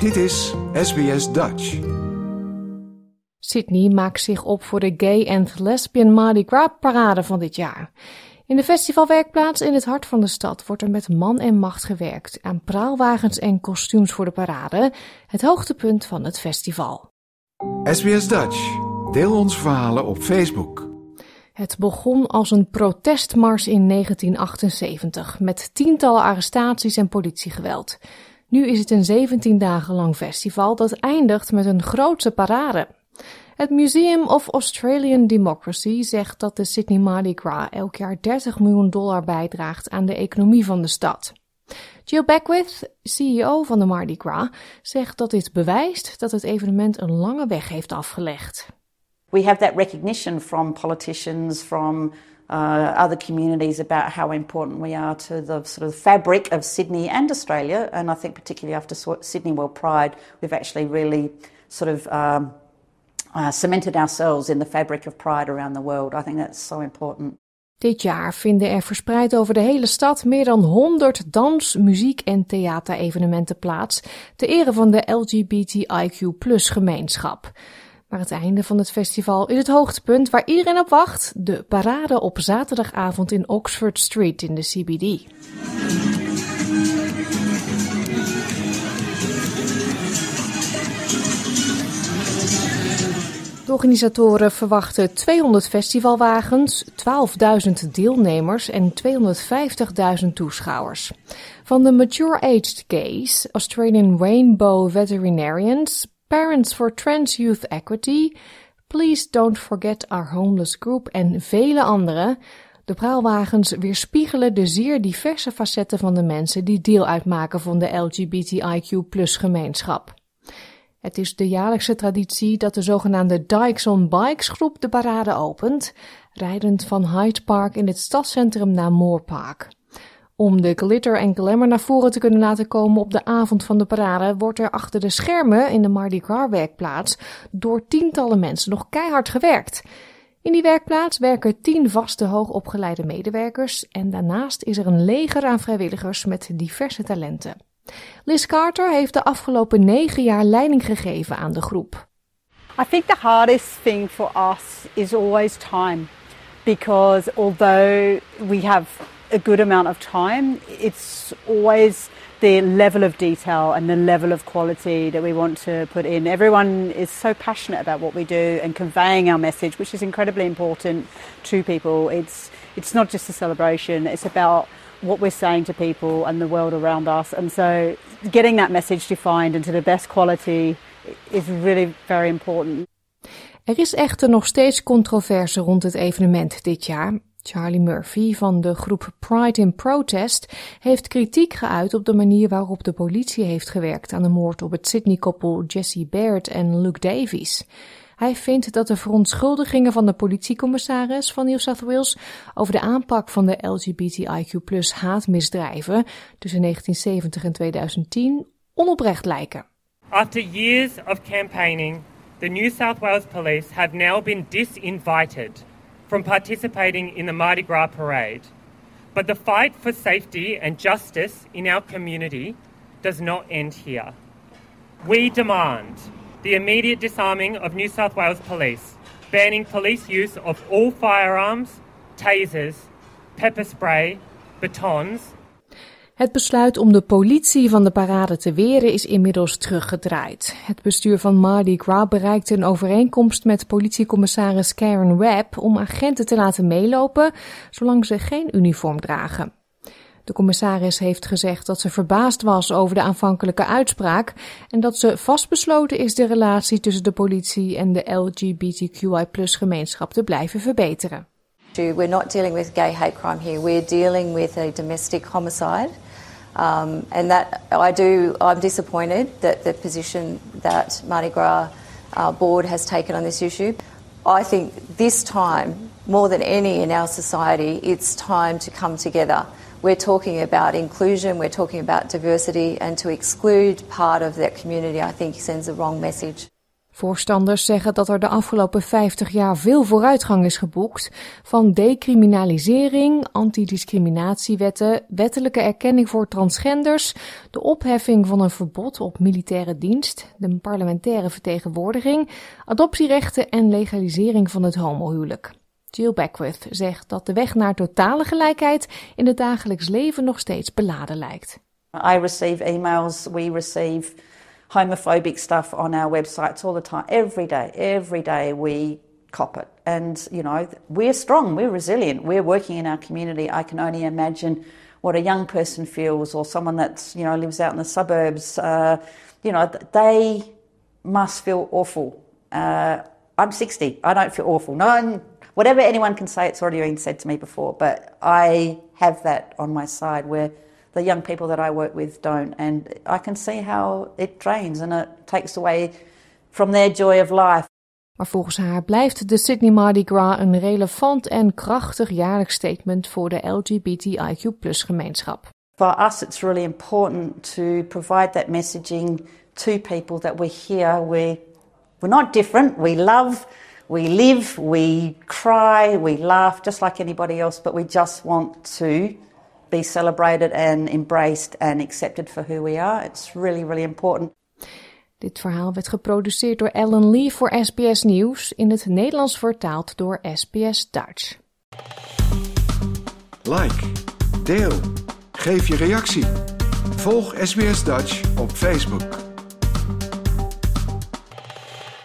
Dit is SBS Dutch. Sydney maakt zich op voor de Gay and Lesbian Mardi Gras parade van dit jaar. In de festivalwerkplaats in het hart van de stad wordt er met man en macht gewerkt aan praalwagens en kostuums voor de parade, het hoogtepunt van het festival. SBS Dutch. Deel onze verhalen op Facebook. Het begon als een protestmars in 1978 met tientallen arrestaties en politiegeweld. Nu is het een 17 dagen lang festival dat eindigt met een grootse parade. Het Museum of Australian Democracy zegt dat de Sydney Mardi Gras elk jaar 30 miljoen dollar bijdraagt aan de economie van de stad. Jill Beckwith, CEO van de Mardi Gras, zegt dat dit bewijst dat het evenement een lange weg heeft afgelegd. We have that recognition from politicians, from uh, other communities about how important we are to the sort of fabric of Sydney and Australia. And I think particularly after Sydney World Pride, we've actually really sort of um, uh, cemented ourselves in the fabric of pride around the world. I think that's so important. Dit jaar vinden er verspreid over de hele stad meer dan 100 dans-, muziek- en theaterevenementen plaats ter ere van de LGBTIQ gemeenschap. Maar het einde van het festival is het hoogtepunt waar iedereen op wacht: de parade op zaterdagavond in Oxford Street in de CBD. De organisatoren verwachten 200 festivalwagens, 12.000 deelnemers en 250.000 toeschouwers. Van de mature-aged gays, Australian Rainbow Veterinarians, Parents for Trans Youth Equity, Please Don't Forget Our Homeless Group en vele andere. De praalwagens weerspiegelen de zeer diverse facetten van de mensen die deel uitmaken van de LGBTIQ gemeenschap. Het is de jaarlijkse traditie dat de zogenaamde Dykes on Bikes groep de parade opent, rijdend van Hyde Park in het stadscentrum naar Moore Park. Om de glitter en glamour naar voren te kunnen laten komen op de avond van de parade, wordt er achter de schermen in de Mardi Gras werkplaats door tientallen mensen nog keihard gewerkt. In die werkplaats werken tien vaste hoogopgeleide medewerkers en daarnaast is er een leger aan vrijwilligers met diverse talenten. Liz Carter heeft de afgelopen negen jaar leiding gegeven aan de groep. I think the hardest thing for us is always time. Because although we have a good amount of time, it's always the level of detail and the level of quality that we want to put in. Everyone is so passionate about what we do and conveying our message, which is incredibly important to people. It's it's not just a celebration, it's about what we're saying to people and the world around us. And so getting that message defined into the best quality is really very important. Er is echter nog steeds controverse rond het evenement dit jaar. Charlie Murphy van de groep Pride in Protest heeft kritiek geuit op de manier waarop de politie heeft gewerkt aan de moord op het Sydney-koppel Jesse Baird en Luke Davies. Hij vindt dat de verontschuldigingen van de politiecommissaris van New South Wales over de aanpak van de LGBTIQ haatmisdrijven tussen 1970 en 2010 onoprecht lijken. After years of campaigning, the New South Wales Police have now been disinvited from participating in the Mardi Gras parade. But the fight for safety and justice in our community does not end here. We demand the immediate disarming of New South Wales Police, banning police use of all firearms, tasers, pepper spray, batons. Het besluit om de politie van de parade te weren is inmiddels teruggedraaid. Het bestuur van Mardi Gras bereikte een overeenkomst met politiecommissaris Karen Webb om agenten te laten meelopen zolang ze geen uniform dragen. De commissaris heeft gezegd dat ze verbaasd was over de aanvankelijke uitspraak en dat ze vastbesloten is de relatie tussen de politie en de LGBTQI gemeenschap te blijven verbeteren. We're not dealing with gay hate crime here. We're dealing with a domestic homicide. Um, and that I do, I'm disappointed that the position that Mardi Gras uh, board has taken on this issue. I think this time, more than any in our society, it's time to come together. we're talking about inclusion, we're talking about diversity, and to exclude part of that community, I think sends a wrong message. Voorstanders zeggen dat er de afgelopen 50 jaar veel vooruitgang is geboekt. Van decriminalisering, antidiscriminatiewetten, wettelijke erkenning voor transgenders, de opheffing van een verbod op militaire dienst, de parlementaire vertegenwoordiging, adoptierechten en legalisering van het homohuwelijk. Jill Beckwith zegt dat de weg naar totale gelijkheid in het dagelijks leven nog steeds beladen lijkt. I receive emails, we receive homophobic stuff on our websites all the time. Every day, every day we cop it. And, you know, we're strong, we're resilient, we're working in our community. I can only imagine what a young person feels or someone that's, you know, lives out in the suburbs. Uh, you know, they must feel awful. Uh, I'm 60, I don't feel awful. No, whatever anyone can say, it's already been said to me before, but I have that on my side where the young people that I work with don't. And I can see how it drains and it takes away from their joy of life. Maar volgens haar blijft de Sydney Mardi Gras een relevant en krachtig jaarlijks statement voor de LGBTIQ gemeenschap. For us, it's really important to provide that messaging to people that we're here, we're, we're not different, we love, we live, we cry, we laugh just like anybody else, but we just want to be celebrated and embraced and accepted for who we are. It's really, really important. Dit verhaal werd geproduceerd door Ellen Lee voor SBS Nieuws, in het Nederlands vertaald door SBS Dutch. Like, deel, geef je reactie. Volg SBS Dutch op Facebook.